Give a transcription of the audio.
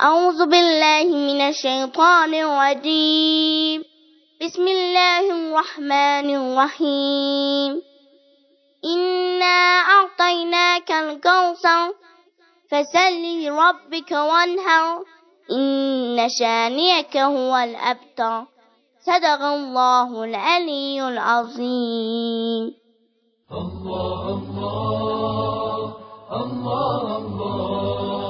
أعوذ بالله من الشيطان الرجيم. بسم الله الرحمن الرحيم. إنا أعطيناك الكوثر فسل لربك وانهر إن شانئك هو الأبتر. صدق الله العلي العظيم. الله الله الله الله.